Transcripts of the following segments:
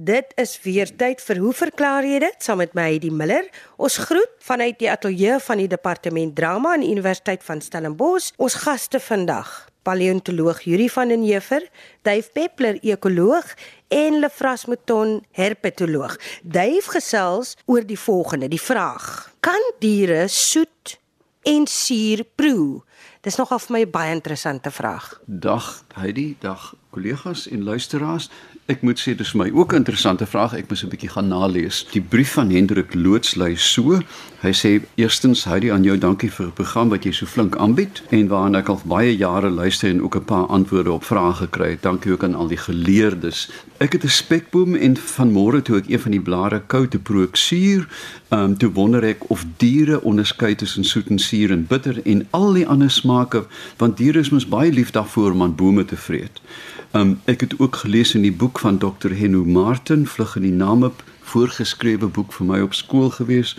Dit is weer tyd vir hoe verklaar jy dit saam met my Heidi Miller. Ons groet vanuit die ateljee van die departement drama aan die Universiteit van Stellenbosch. Ons gaste vandag, paleontoloog Yuri van den Heever, Dave Peppler, ekoloog en Lefras Mouton, herpetoloog. Dave gesels oor die volgende, die vraag: Kan diere soet en suur proe? Dis nogal vir my 'n baie interessante vraag. Dag Heidi, dag kollegas en luisteraars. Ek moet sê dis my ook 'n interessante vraag. Ek moet 'n bietjie gaan nalees. Die brief van Hendrik Loots lui so. Hy sê eerstens hy aan jou dankie vir die program wat jy so flink aanbied en waarna ek al baie jare luister en ook 'n paar antwoorde op vrae gekry het. Dankie ook aan al die geleerdes. Ek het 'n spekboom en vanmôre toe ek een van die blare kou te proe ek suur, ehm um, toe wonder ek of diere onderskei tussen soet en suur en bitter en al die ander smake want diere is mos baie lief daarvoor om aan bome te vreet. Um ek het ook gelees in die boek van Dr. Henno Martin, Vlug in die Name, voorgeskrewe boek vir my op skool gewees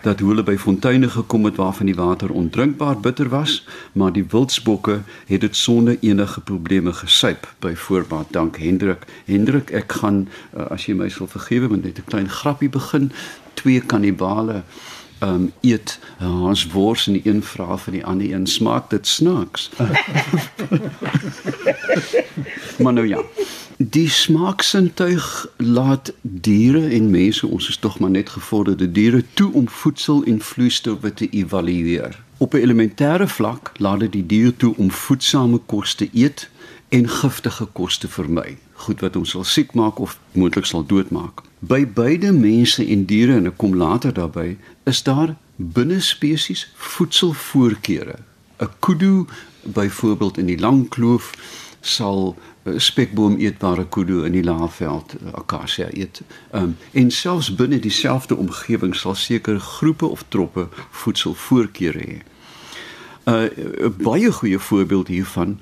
dat hulle by fonteine gekom het waarvan die water ondrinkbaar bitter was, maar die wildsbokke het dit sonder enige probleme gesuip. Byvoorbeeld, dank Hendrik. Hendrik, ek gaan uh, as jy my sal vergewe, met net 'n klein grappie begin. Twee kannibale um eet ons uh, wors en die een vra vir die ander een smaak dit snaaks. maar nou ja. Die smaaksintuig laat diere en mense, ons is tog maar net gevorderde diere toe om voedsel en vloeistowwe te evalueer. Op 'n elementêre vlak laat dit die dier toe om voedsame kos te eet en giftige kos te vermy, goed wat ons sal siek maak of moontlik sal doodmaak. By beide mense en diere en ek kom later daarby, is daar binne spesies voedselvoorkeure. 'n Kudu byvoorbeeld in die lang kloof sal spekboom eetbare kudu in die laafveld eh, akasia eet. Um, en selfs binne dieselfde omgewing sal sekere groepe of troppe voedselvoorkeure hê. 'n uh, baie goeie voorbeeld hiervan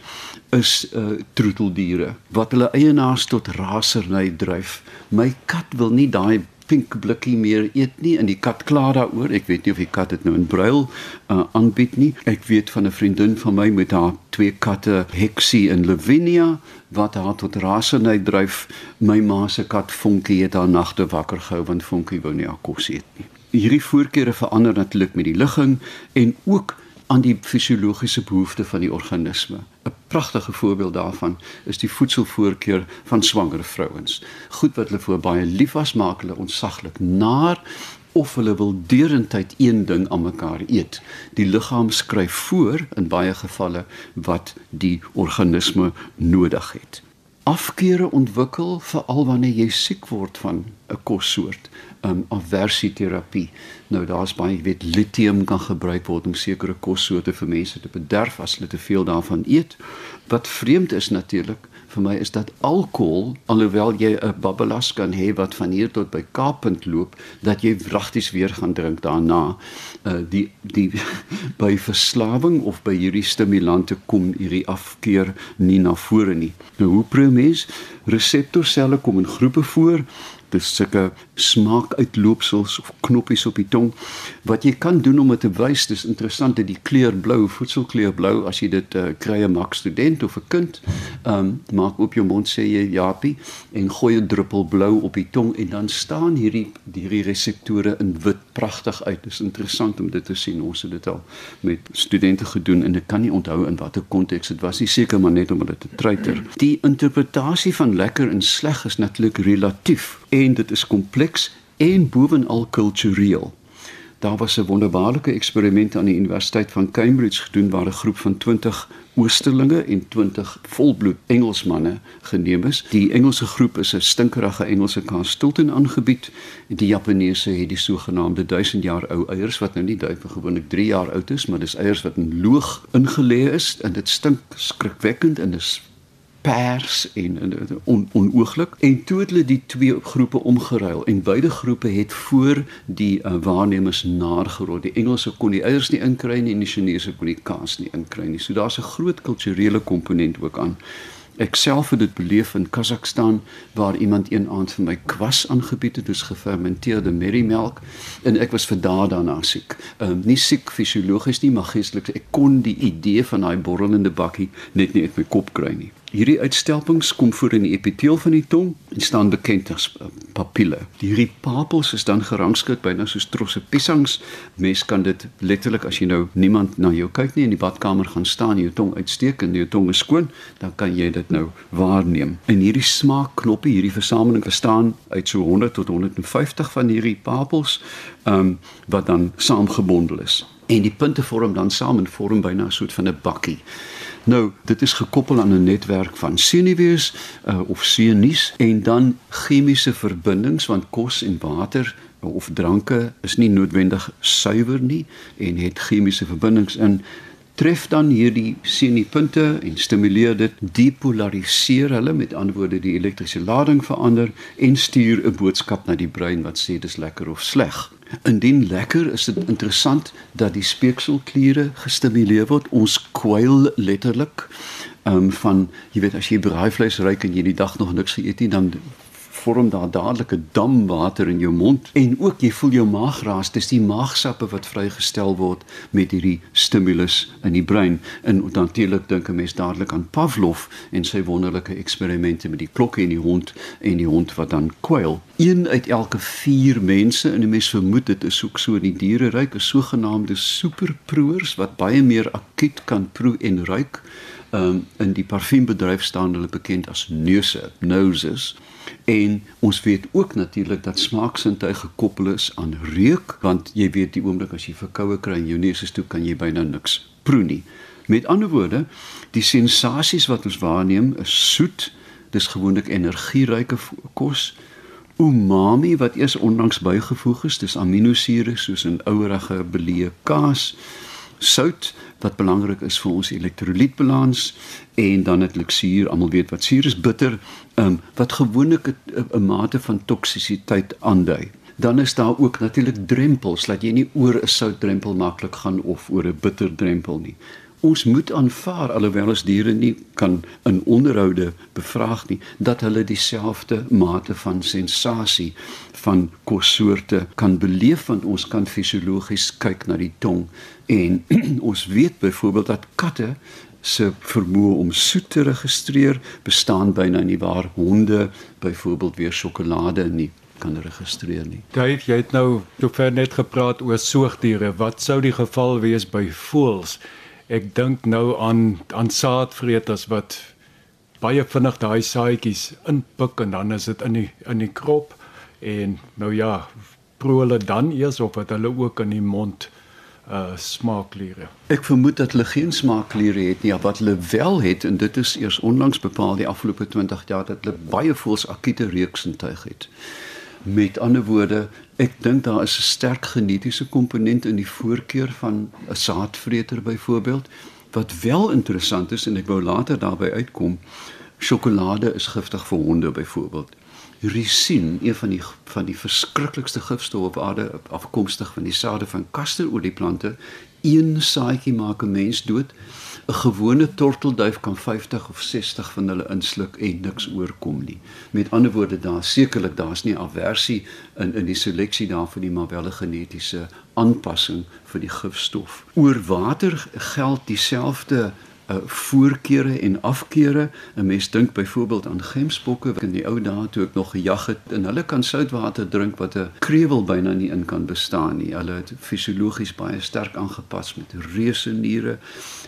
is uh troeteldiere wat hulle eienaars tot raserny dryf. My kat wil nie daai pink blikkie meer eet nie en die kat kla daaroor. Ek weet nie of die kat dit nou in bruil uh, aanbied nie. Ek weet van 'n vriendin van my met haar twee katte, Hexie en Lavinia, wat haar tot raserny dryf. My ma se kat Funky het haar nagte wakker gehou want Funky wou nie haar kos eet nie. Hierdie voorkeure verander natuurlik met die ligging en ook aan die fisiologiese behoeftes van die organisme. 'n Pragtige voorbeeld daarvan is die voedselvoorkeur van swanger vrouens. Goed wat hulle voor baie lief was, maak hulle ontsaglik naar of hulle wil deurentyd een ding aan mekaar eet. Die liggaam skryf voor in baie gevalle wat die organisme nodig het. Afkeure ontwikkel veral wanneer jy siek word van 'n kossoort um, aversieterapie. Nou daar's baie, jy weet, lithium kan gebruik word om sekere kossoorte vir mense te bederf as hulle te veel daarvan eet. Wat vreemd is natuurlik vir my is dat alkohol, alhoewel jy 'n babbelas kan hê wat van hier tot by Kaappunt loop, dat jy wragties weer gaan drink daarna. Uh die die by verslawing of by hierdie stimulante kom hierdie afkeer nie na vore nie. Nou hoe probeer reseptorselle kom in groepe voor dis sulke smaakuitloopsels of knoppies op die tong wat jy kan doen om dit te wys dis interessant dat die kleur blou voedselkleur blou as jy dit uh, kry 'n mak student of 'n kind um, maak op jou mond sê jy japie en gooi 'n druppel blou op die tong en dan staan hierdie hierdie reseptore in wit pragtig uit. Dis interessant om dit te sien. Ons het dit al met studente gedoen en ek kan nie onthou in watter konteks dit was nie seker maar net om dit te treiter. Die interpretasie van lekker en sleg is natuurlik relatief en dit is kompleks en bovenal kultureel. Daar was 'n wonderbaarlike eksperiment aan die Universiteit van Cambridge gedoen waar 'n groep van 20 Oosterlinge en 20 volbloed Engelsmanne geneem is. Die Engelse groep is 'n stinkerige Engelse kaas Stilton aangebied en die Japaneese het die sogenaamde 1000 jaar ou eiers wat nou nie duiwig gewoonlik 3 jaar oud is, maar dis eiers wat in loog ingelê is en dit stink skrikwekkend en is pers en, en on, onooglik en toe het hulle die twee groepe omgeruil en beide groepe het voor die uh, waarnemers nagerol. Die Engelse kon die eiers nie inkry nie en die Chinese kon die kaas nie inkry nie. So daar's 'n groot kulturele komponent ook aan. Ek self het dit beleef in Kazakhstan waar iemand een aand vir my kwas aangebied het, dis gefermenteerde merriemelk en ek was vir dae daarna siek. Ehm um, nie siek fisiologies nie, maar geestelik. Ek kon die idee van daai borrelende bakkie net nie uit my kop kry nie. Hierdie uitstelpings kom voor in die epiteel van die tong en staan bekend as uh, papille. Hierdie papels is dan gerangskik byna soos trosse piesangs. Mens kan dit letterlik as jy nou niemand na jou kyk nie in die badkamer gaan staan, jou tong uitsteek en jou tong is skoon, dan kan jy dit nou waarneem. En hierdie smaakknoppie, hierdie versameling bestaan uit so 100 tot 150 van hierdie papels, ehm um, wat dan saamgebondel is. En die punte vorm dan saam en vorm byna 'n soort van 'n bakkie. Nou, dit is gekoppel aan 'n netwerk van senuwees uh, of senuus en dan chemiese verbindings want kos en water of dranke is nie noodwendig suiwer nie en het chemiese verbindings in tref dan hierdie senupunte en stimuleer dit depolariseer hulle met ander woorde die elektriese lading verander en stuur 'n boodskap na die brein wat sê dis lekker of sleg. Indien lekker is dit interessant dat die speekselkliere gestimuleer word. Ons kwyl letterlik ehm um, van jy weet as jy braaivleis ruik en jy die dag nog niks geëet het dan vorm daar dadelik 'n dam water in jou mond en ook jy voel jou maag raas dis die maagsappe wat vrygestel word met hierdie stimulus in die brein. En natuurlik dink 'n mens dadelik aan Pavlov en sy wonderlike eksperimente met die klokke en die hond en die hond wat dan kwyl. Een uit elke 4 mense en 'n mens vermoed dit is ook so in die diereryk is sogenaamde superproers wat baie meer akuut kan proe en ruik um, in die parfuumbedryf staan hulle bekend as neuse noses En ons weet ook natuurlik dat smaaksintuig gekoppel is aan reuk, want jy weet die oomblik as jy verkoue kry en jou neus is toe kan jy byna niks proe nie. Met ander woorde, die sensasies wat ons waarneem is soet, dis gewoonlik energieryke kos. Umami wat eers onlangs bygevoeg is, dis aminosure soos in ouerige belee kaas sout wat belangrik is vir ons elektrolytbalans en dan natuurlik suur, almal weet wat suur is, bitter, um, wat gewoonlik 'n mate van toksisiteit aandui. Dan is daar ook natuurlik drempels, dat jy nie oor 'n soutdrempel maklik gaan of oor 'n bitter drempel nie ons moet aanvaar alhoewel ons diere nie kan in onderhoude bevraag nie dat hulle dieselfde mate van sensasie van kossoorte kan beleef want ons kan fisiologies kyk na die tong en ons weet byvoorbeeld dat katte se vermoë om soet te registreer bestaan byna nie waar honde byvoorbeeld weer sjokolade nie kan registreer nie. Dave, jy het nou sover net gepraat oor soogdiere. Wat sou die geval wees by voëls? Ek dink nou aan aan saadvreters wat baie vinnig daai saadjies inpik en dan is dit in die in die krop en nou ja proe hulle dan eers of het hulle ook in die mond uh smaakkliere. Ek vermoed dat hulle geen smaakkliere het nie, wat hulle wel het en dit is eers onlangs bepaal die afgelope 20 jaar dat hulle baie voels akute reuksintuig het. Met ander woorde, ek dink daar is 'n sterk genetiese komponent in die voorkeur van 'n saadvreter byvoorbeeld wat wel interessant is en ek wou later daarby uitkom. Sjokolade is giftig vir honde byvoorbeeld. Risin, een van die van die verskriklikste gifstowwe op aarde afkomstig van die sade van kasterolieplante, een saadjie maak 'n mens dood. 'n gewone tortelduif kan 50 of 60 van hulle insluk en niks oorkom nie. Met ander woorde, daar sekerlik daar's nie aversie in in die seleksie daarvoor nie, maar wel 'n genetiese aanpassing vir die gifstof. Oor water geld dieselfde uh, voorkeure en afkeure. 'n Mens dink byvoorbeeld aan gemsbokke wat in die ou dae toe ek nog gejag het en hulle kan soutwater drink wat 'n krewel byna nie in kan bestaan nie. Hulle het fisiologies baie sterk aangepas met reuse niere.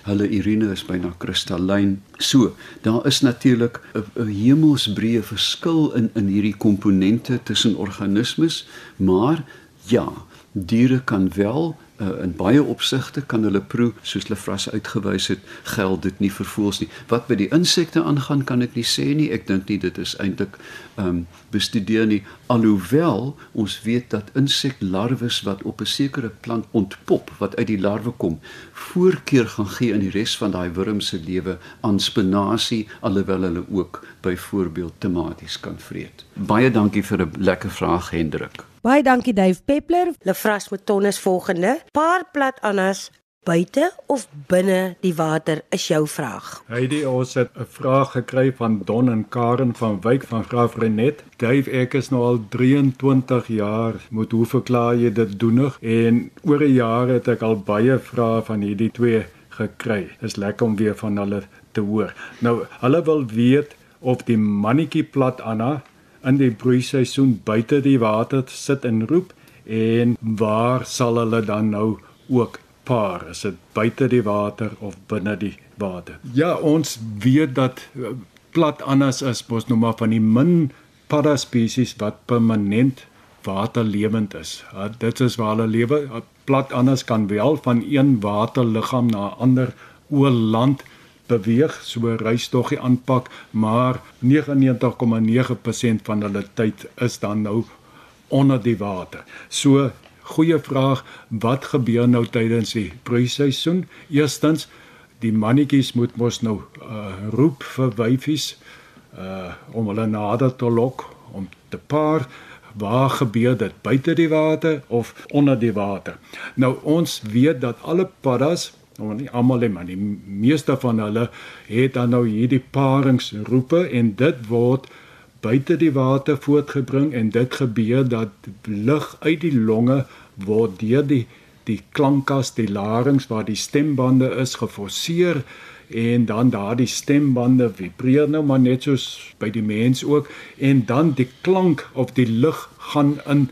Hulle urine is byna kristallyn. So, daar is natuurlik 'n hemelsbreë verskil in in hierdie komponente tussen organismes, maar ja, diere kan wel uh, in baie opsigte kan hulle proe soos Lefras uitgewys het geld dit nie vir voëls nie. Wat by die insekte aangaan kan ek nie sê nie. Ek dink nie dit is eintlik um, bestudeer nie. Alhoewel ons weet dat inseklarwes wat op 'n sekere plant ontpop wat uit die larwe kom voorkeur gaan gee in die res van daai wurm se lewe aan spinasie alhoewel hulle ook byvoorbeeld tomaties kan vreet. Baie dankie vir 'n lekker vraag Hendrik. Baie dankie Dave Peppler. Lefras met tonnes volgende. Paar plat anders buite of binne die water is jou vraag. Heidi ons het 'n vraag gekry van Don en Karen van Wyk van Graaf Renet. Dave ek is nou al 23 jaar moet hoe verklaar jy dit doenig en oor die jare het ek al baie vrae van hierdie twee gekry. Dis lekker om weer van hulle te hoor. Nou hulle wil weet of die mannetjie plat Anna in die broeiseisoen buite die water sit en roep en waar sal hulle dan nou ook paar? Is dit buite die water of binne die water? Ja ons weet dat eh, plat annas is mos nou maar van die min padda spesies wat permanent waterlewend is. Ja, dit is waar hulle lewe. Plat annas kan wel van een waterliggaam na 'n ander oor land beweeg so reistoggie aanpak maar 99,9% van hulle tyd is dan nou onder die water so goeie vraag. Wat gebeur nou tydens die broeiseisoen? Eerstens, die mannetjies moet mos nou uh, roep vir wyfies uh om hulle nader te lok om te paar. Waar gebeur dit? Buite die water of onder die water? Nou ons weet dat alle paddas Nou nie almal nie, maar die meeste van hulle het dan nou hierdie paringsroepe en dit word buite die water voortgebring en dit gebeur dat lug uit die longe word deur die die klankas die larynx waar die stembande is geforseer en dan daardie stembande vibreer nou maar net soos by die mens ook en dan die klank of die lug gaan in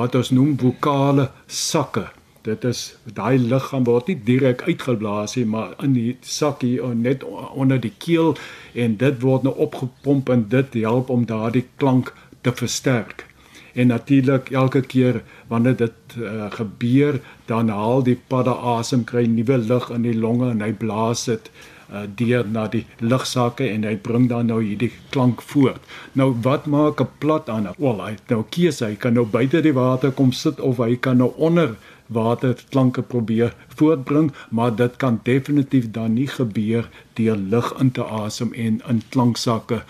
wat ons noem vokale sakke dit is daai lug gaan word nie direk uitgeblaas nie maar in die sakkie net onder die keel en dit word nou opgepomp en dit help om daardie klank te versterk en natuurlik elke keer wanneer dit uh, gebeur dan haal die padda asem kry nuwe lug in die longe en hy blaas dit uh, deur na die lugsakke en hy bring dan nou hierdie klank voort. Nou wat maak 'n plat aan? Wel, hy nou keuse, hy kan nou buite die water kom sit of hy kan nou onder water klanke probeer voortbring, maar dit kan definitief dan nie gebeur deur lug in te asem en in klanksakke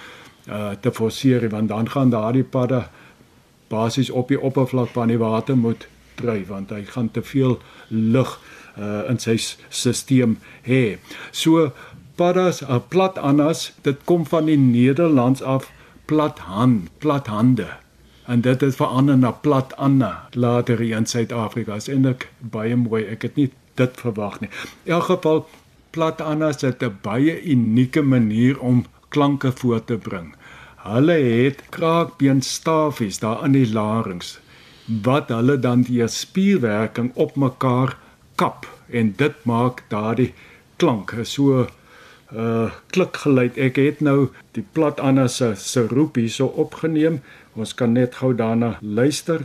uh te forceer want dan gaan daardie padda basies op die oppervlak van die water moet dryf want hy gaan te veel lug uh in sy stelsel hê. So paddas, 'n uh, plat annas, dit kom van die Nederlands af plat hand, plat hande en dit het verander na plat Anna later in Suid-Afrika. Is eintlik baie mooi. Ek het nie dit verwag nie. In elk geval plat Anna het 'n baie unieke manier om klanke voor te bring. Hulle het kraakbeenstafies daar in die larynx wat hulle dan die spierwerking op mekaar kap en dit maak daardie klank so uh klikgeluid. Ek het nou die plat Anna se se roep hierso opgeneem. Ons kan net gou daarna luister.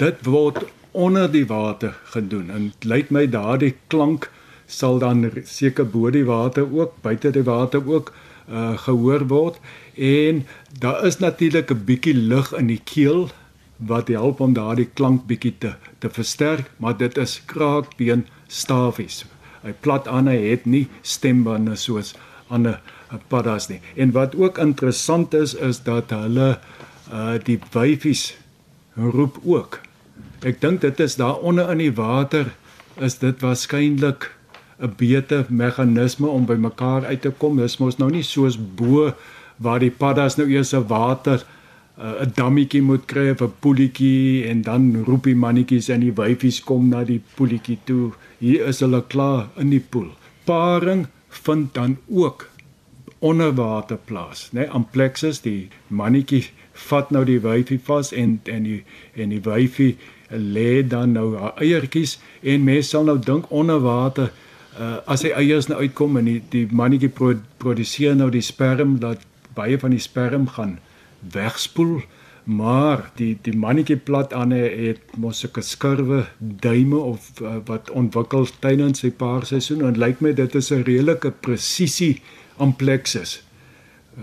Dit word onder die water gedoen en lyk my daardie klank sal dan seker bo die water ook buite die water ook uh gehoor word en daar is natuurlik 'n bietjie lug in die keel wat help om daardie klank bietjie te te versterk maar dit is kraakbeen stafies hy plat aan hy het nie stembande soos ander uh, paddas nie. En wat ook interessant is is dat hulle uh die wyfies roep ook. Ek dink dit is daar onder in die water is dit waarskynlik 'n beter meganisme om by mekaar uit te kom. Dis mos nou nie soos bo waar die paddas nou eers 'n water uh, 'n dammetjie moet kry of 'n poeltjie en dan roep die mannetjies en die wyfies kom na die poeltjie toe hier is hulle klaar in die poel. Paring vind dan ook onder water plaas, né? Nee, amplexus die mannetjie vat nou die wyfie vas en en die en die wyfie lê dan nou haar eiertjies en mense sal nou dink onder water uh, as hy eiers nou uitkom en die, die mannetjie pro, produseer nou die sperm dat baie van die sperm gaan wegspoel maar die die mannetjie plat aan het mos sulke skurwe duime of uh, wat ontwikkel tydens sy paarseisoen en lyk my dit is 'n redelike presisie amplexus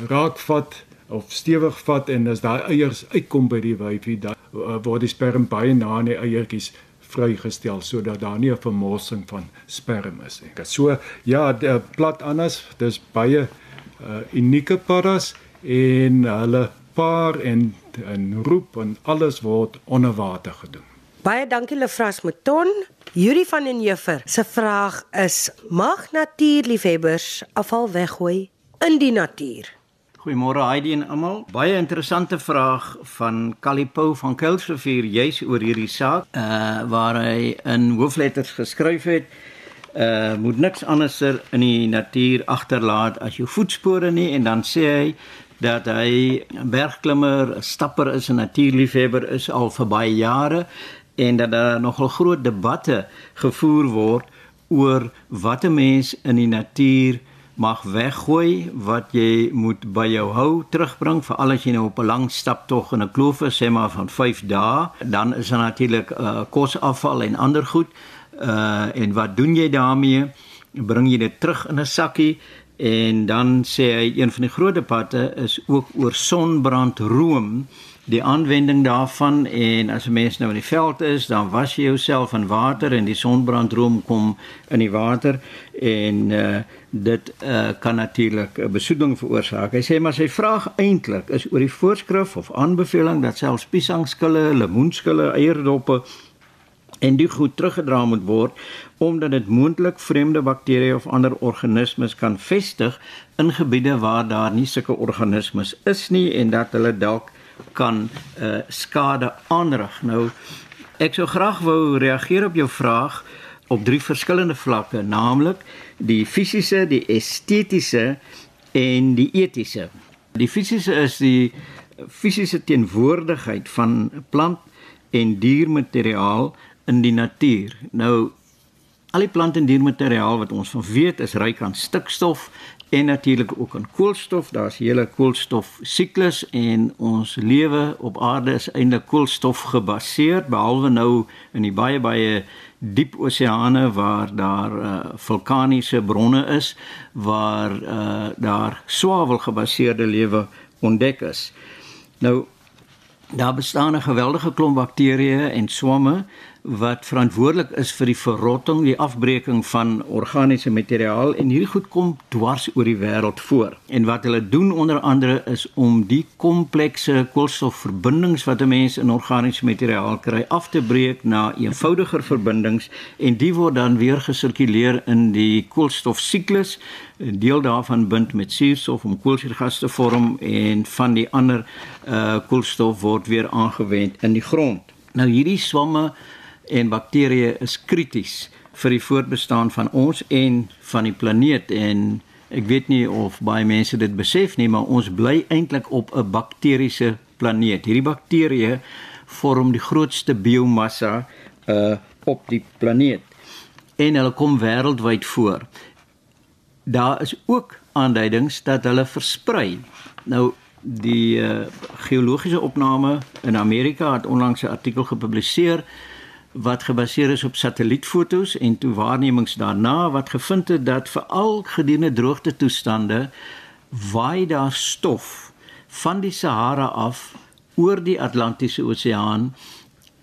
raakvat of stewig vat en as daai eiers uitkom by die wyfie dan uh, word die sperm baie na in die eiertjies vrygestel sodat daar nie 'n vermorsing van sperm is nie. So ja, die plat anders, dis baie uh, unieke paras en hulle paar en en roep en alles word onder water gedoen. Baie dankie Lefras Mouton. Yuri van den Juffer se vraag is: Mag natuurliefhebbers afval weggooi in die natuur? Goeiemôre Heidi en almal. Baie interessante vraag van Kalipo van Kuilsrivier juis oor hierdie saak, uh waar hy in hoofletters geskryf het: uh moet niks anderser in die natuur agterlaat as jou voetspore nie en dan sê hy dat hy 'n bergklimmer, 'n stapper is, 'n natuurliefhebber is al vir baie jare en dat daar nogal groot debatte gevoer word oor wat 'n mens in die natuur mag weggooi wat jy moet by jou hou terugbring veral as jy nou op 'n lang stap tog in 'n kloof is sê maar van 5 dae dan is daar natuurlik uh, kosafval en ander goed uh, en wat doen jy daarmee? Bring jy dit terug in 'n sakkie en dan sê hy een van die groot debatte is ook oor sonbrandroom die aanwending daarvan en as 'n mens nou in die veld is, dan was jy jouself in water en die sonbrandroom kom in die water en uh, dit uh, kan natuurlik 'n besoedeling veroorsaak. Hy sê maar sy vraag eintlik is oor die voorskrif of aanbeveling dat selfs piesangskille, lemoenskille, eierdoppe en die goed teruggedra moet word omdat dit moontlik vreemde bakterieë of ander organismes kan vestig in gebiede waar daar nie sulke organismes is nie en dat hulle dalk kan uh, skade aanrig. Nou ek sou graag wou reageer op jou vraag op drie verskillende vlakke, naamlik die fisiese, die estetiese en die etiese. Die fisiese is die fisiese teenwoordigheid van plant en diermateriaal in die natuur. Nou al die plant en diermateriaal wat ons van weet is ryk aan stikstof en natuurlik ook aan koolstof. Daar's 'n hele koolstof siklus en ons lewe op aarde is eintlik koolstof gebaseer behalwe nou in die baie baie diep oseane waar daar uh, vulkaniese bronne is waar uh, daar swavel gebaseerde lewe ontdek is. Nou daar bestaan 'n geweldige klomp bakterieë en swamme wat verantwoordelik is vir die verrotting, die afbreking van organiese materiaal en hierdie goed kom dwars oor die wêreld voor. En wat hulle doen onder andere is om die komplekse koolstofverbindings wat 'n mens in organiese materiaal kry af te breek na eenvoudiger verbindings en die word dan weer gesirkuleer in die koolstofsiklus. 'n Deel daarvan bind met suurstof om koolsuurgas te vorm en van die ander uh koolstof word weer aangewend in die grond. Nou hierdie swamme en bakterieë is krities vir die voortbestaan van ons en van die planeet en ek weet nie of baie mense dit besef nie maar ons bly eintlik op 'n bakteriese planeet. Hierdie bakterieë vorm die grootste biomassa uh op die planeet en hulle kom wêreldwyd voor. Daar is ook aanduidings dat hulle versprei. Nou die uh, geologiese opname in Amerika het onlangs 'n artikel gepubliseer wat gebaseer is op satellietfoto's en toe waarnemings daarna wat gevind het dat veral gedurende droogte toestande waai daar stof van die Sahara af oor die Atlantiese Oseaan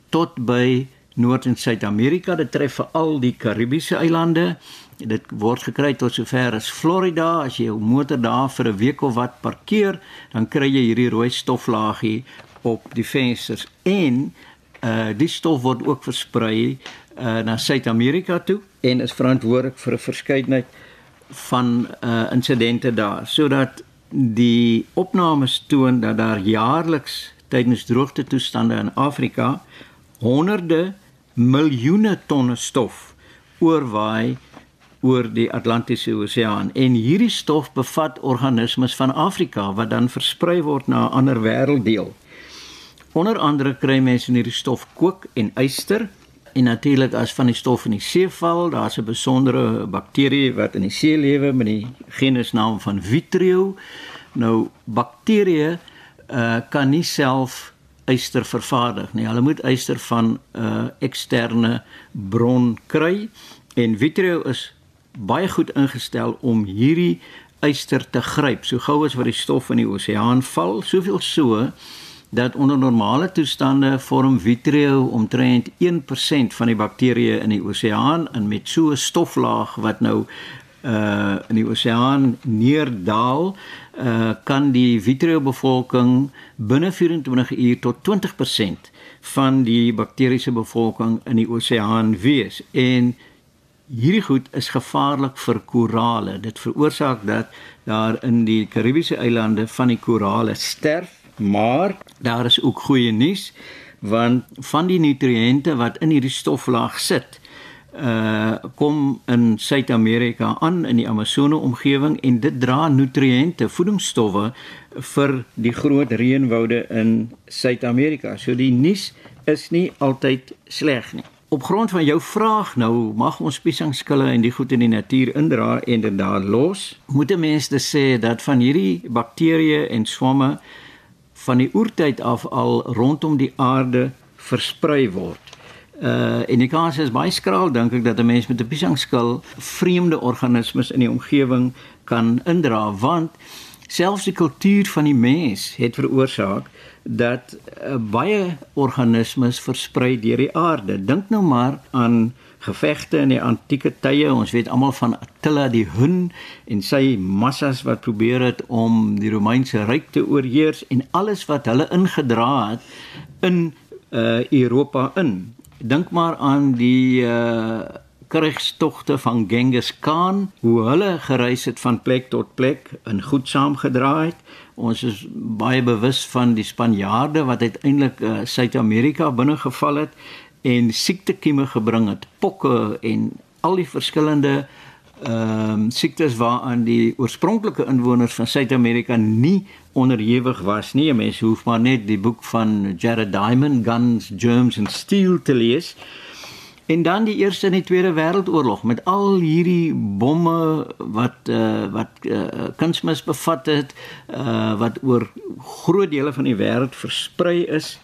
tot by Noord- en Suid-Amerika. Dit tref veral die Karibiese eilande. Dit word gekry tot sover as Florida. As jy jou motor daar vir 'n week of wat parkeer, dan kry jy hierdie rooi stoflaagie op die vensters en uh die stof word ook versprei uh na Suid-Amerika toe en is verantwoordelik vir 'n verskeidenheid van uh insidente daar sodat die opnames toon dat daar jaarliks tydens droogte toestande in Afrika honderde miljoene tonne stof oorwaai oor die Atlantiese Oseaan en hierdie stof bevat organismes van Afrika wat dan versprei word na 'n ander wêrelddeel. Onder andere kry mense in hierdie stof kook en yster en natuurlik as van die stof in die see val, daar's 'n besondere bakterie wat in die see lewe met die genusnaam van Vitrio. Nou bakterieë uh, kan nie self yster vervaardig nie. Hulle moet yster van 'n uh, eksterne bron kry en Vitrio is baie goed ingestel om hierdie yster te gryp. So gou as wat die stof in die oseaan val, soveel so dat onder normale toestande vorm Vitrio omtrent 1% van die bakterieë in die oseaan en met so 'n stoflaag wat nou uh in die oseaan neerdaal, uh kan die Vitrio bevolking binne 24 uur tot 20% van die bakteriese bevolking in die oseaan wees. En hierdie goed is gevaarlik vir korale. Dit veroorsaak dat daar in die Karibiese eilande van die korale sterf, maar daar is ook goeie nuus want van die nutriënte wat in hierdie stoflaag sit, uh kom in Suid-Amerika aan in die Amazone omgewing en dit dra nutriënte, voedingsstowwe vir die groot reënwoude in Suid-Amerika. So die nuus is nie altyd sleg nie. Op grond van jou vraag nou, mag ons piesangskille en die goed in die natuur indra en dit daar los? Moet 'n mens dus sê dat van hierdie bakterieë en swamme van die oertyd af al rondom die aarde versprei word. Uh en die kans is baie skraal dink ek dat 'n mens met 'n piesangskil vreemde organismes in die omgewing kan indra want selfs die kultuur van die mens het veroorsaak dat uh, baie organismes versprei deur die aarde. Dink nou maar aan gevegte in die antieke tye. Ons weet almal van Attila die Hun en sy massas wat probeer het om die Romeinse ryk te oorheers en alles wat hulle ingedra het in uh, Europa in. Dink maar aan die uh krygstogte van Genghis Khan, hoe hulle gereis het van plek tot plek en goed saamgedra het. Ons is baie bewus van die Spanjaarde wat uiteindelik uh, Suid-Amerika binnegeval het en siektekieme gebring het, pokke en al die verskillende ehm um, siektes waaraan die oorspronklike inwoners van Suid-Amerika nie onderhewig was nie. Mense hoef maar net die boek van Jared Diamond Guns, Germs and Steel te lees. En dan die Eerste en die Tweede Wêreldoorlog met al hierdie bomme wat uh, wat uh, kunsmis bevat het, uh, wat oor groot dele van die wêreld versprei is.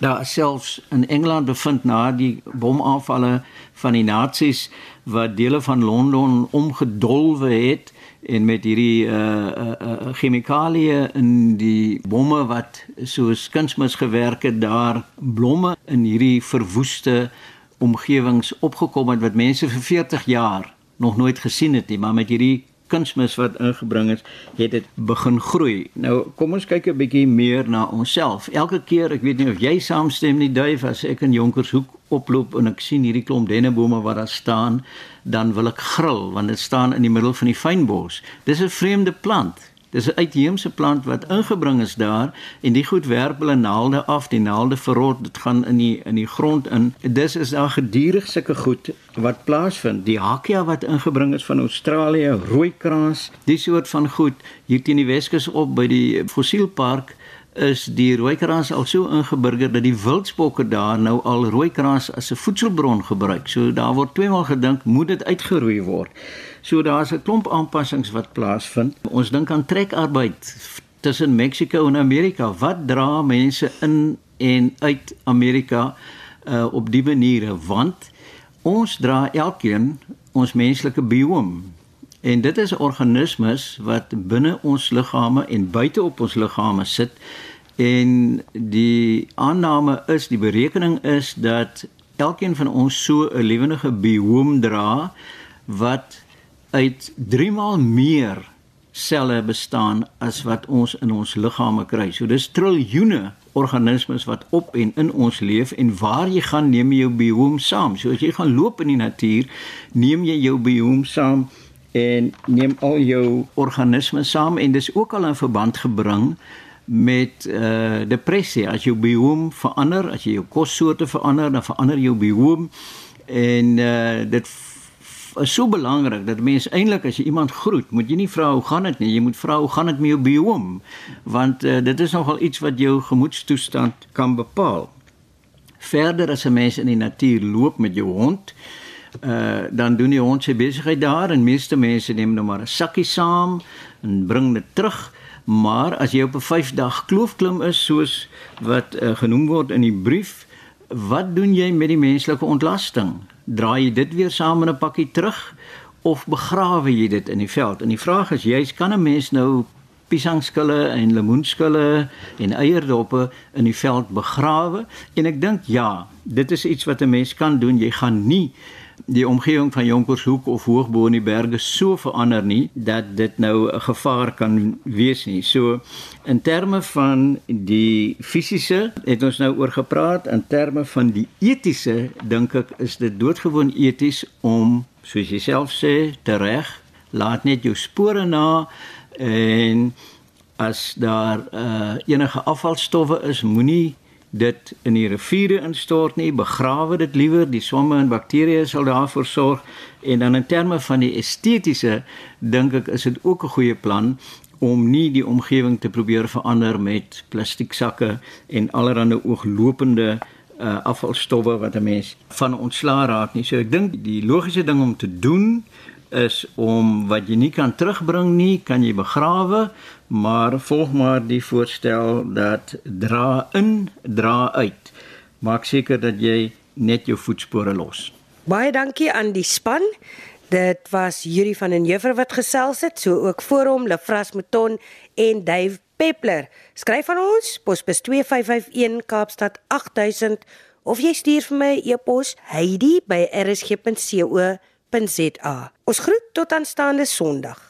Daar selfs in Engeland bevind na die bomaanvalle van die nasies wat dele van Londen omgedolwe het en met hierdie uh uh, uh chemikalieë in die bomme wat soos kunsmis gewerk het daar blomme in hierdie verwoeste omgewings opgekom het wat mense vir 40 jaar nog nooit gesien het nie, maar met hierdie kunsmis wat ingebring is, het dit begin groei. Nou kom ons kyk 'n bietjie meer na onsself. Elke keer, ek weet nie of jy saamstem nie, duif as ek in Jonkershoek oploop en ek sien hierdie klomp dennebome wat daar staan, dan wil ek gril want dit staan in die middel van die fynbos. Dis 'n vreemde plant. Dis 'n uitheemse plant wat ingebring is daar en die goed werp hulle naalde af, die naalde verrot, dit gaan in die in die grond in. Dis is daar gedurig sulke goed wat plaasvind. Die hakia wat ingebring is van Australië, rooikraans, die soort van goed hier teen die Weskus op by die fossielpark is die rooikraans al so ingeburger dat die wildsbokke daar nou al rooikraans as 'n voedselbron gebruik. So daar word tweemaal gedink moet dit uitgeroei word. So daar's 'n klomp aanpassings wat plaasvind. Ons dink aan trekarbeid tussen Mexiko en Amerika. Wat dra mense in en uit Amerika uh, op die maniere want ons dra elkeen ons menslike bioom en dit is organismes wat binne ons liggame en buite op ons liggame sit en die aanname is die berekening is dat elkeen van ons so 'n lewendige bioom dra wat uit 3 maal meer selle bestaan as wat ons in ons liggame kry. So dis triljoene organismes wat op en in ons leef en waar jy gaan neem jy jou bioom saam. So as jy gaan loop in die natuur, neem jy jou bioom saam en neem al jou organismes saam en dis ook al in verband gebring met uh depressie. As jou bioom verander, as jy jou kossoorte verander, dan verander jou bioom en uh dit is so belangrik dat mense eintlik as jy iemand groet, moet jy nie vra hoe gaan dit nie, jy moet vra hoe gaan dit met jou bioom, want uh, dit is nogal iets wat jou gemoedstoestand kan bepaal. Verder as 'n mens in die natuur loop met jou hond, uh, dan doen die hond sy besigheid daar en meeste mense neem nou maar 'n sakkie saam en bring dit terug. Maar as jy op 'n 5 dag kloofklim is soos wat uh, genoem word in die brief, wat doen jy met die menslike ontlasting? draai jy dit weer saam in 'n pakkie terug of begrawe jy dit in die veld? En die vraag is, jy's kan 'n mens nou piesangskille en lemoenskille en eierdoppe in die veld begrawe? En ek dink ja, dit is iets wat 'n mens kan doen. Jy gaan nie die omgewing van Jonkershoek of hoogbo in die berge so verander nie dat dit nou 'n gevaar kan wees nie. So in terme van die fisiese het ons nou oor gepraat, in terme van die etiese dink ek is dit doodgewoon eties om soos jy self sê, tereg, laat net jou spore na en as daar uh, enige afvalstowwe is, moenie dit in die riviere instort nie, begrawe dit liewer, die swamme en bakterieë sal daarvoor sorg en dan in terme van die estetiese dink ek is dit ook 'n goeie plan om nie die omgewing te probeer verander met plastiek sakke en allerlei ooglopende uh, afvalstowwe wat 'n mens van ontslaa raak nie. So ek dink die logiese ding om te doen is om wat jy nie kan terugbring nie, kan jy begrawe, maar volg maar die voorstel dat dra in, dra uit. Maak seker dat jy net jou voetspore los. Baie dankie aan die span. Dit was Yuri van den Heever wat gesels het, so ook voor hom Lefras Mouton en Dave Peppler. Skryf aan ons posbus 2551 Kaapstad 8000 of jy stuur vir my e-pos heidi@rsg.co.za. Ons groet tot aanstaande Sondag.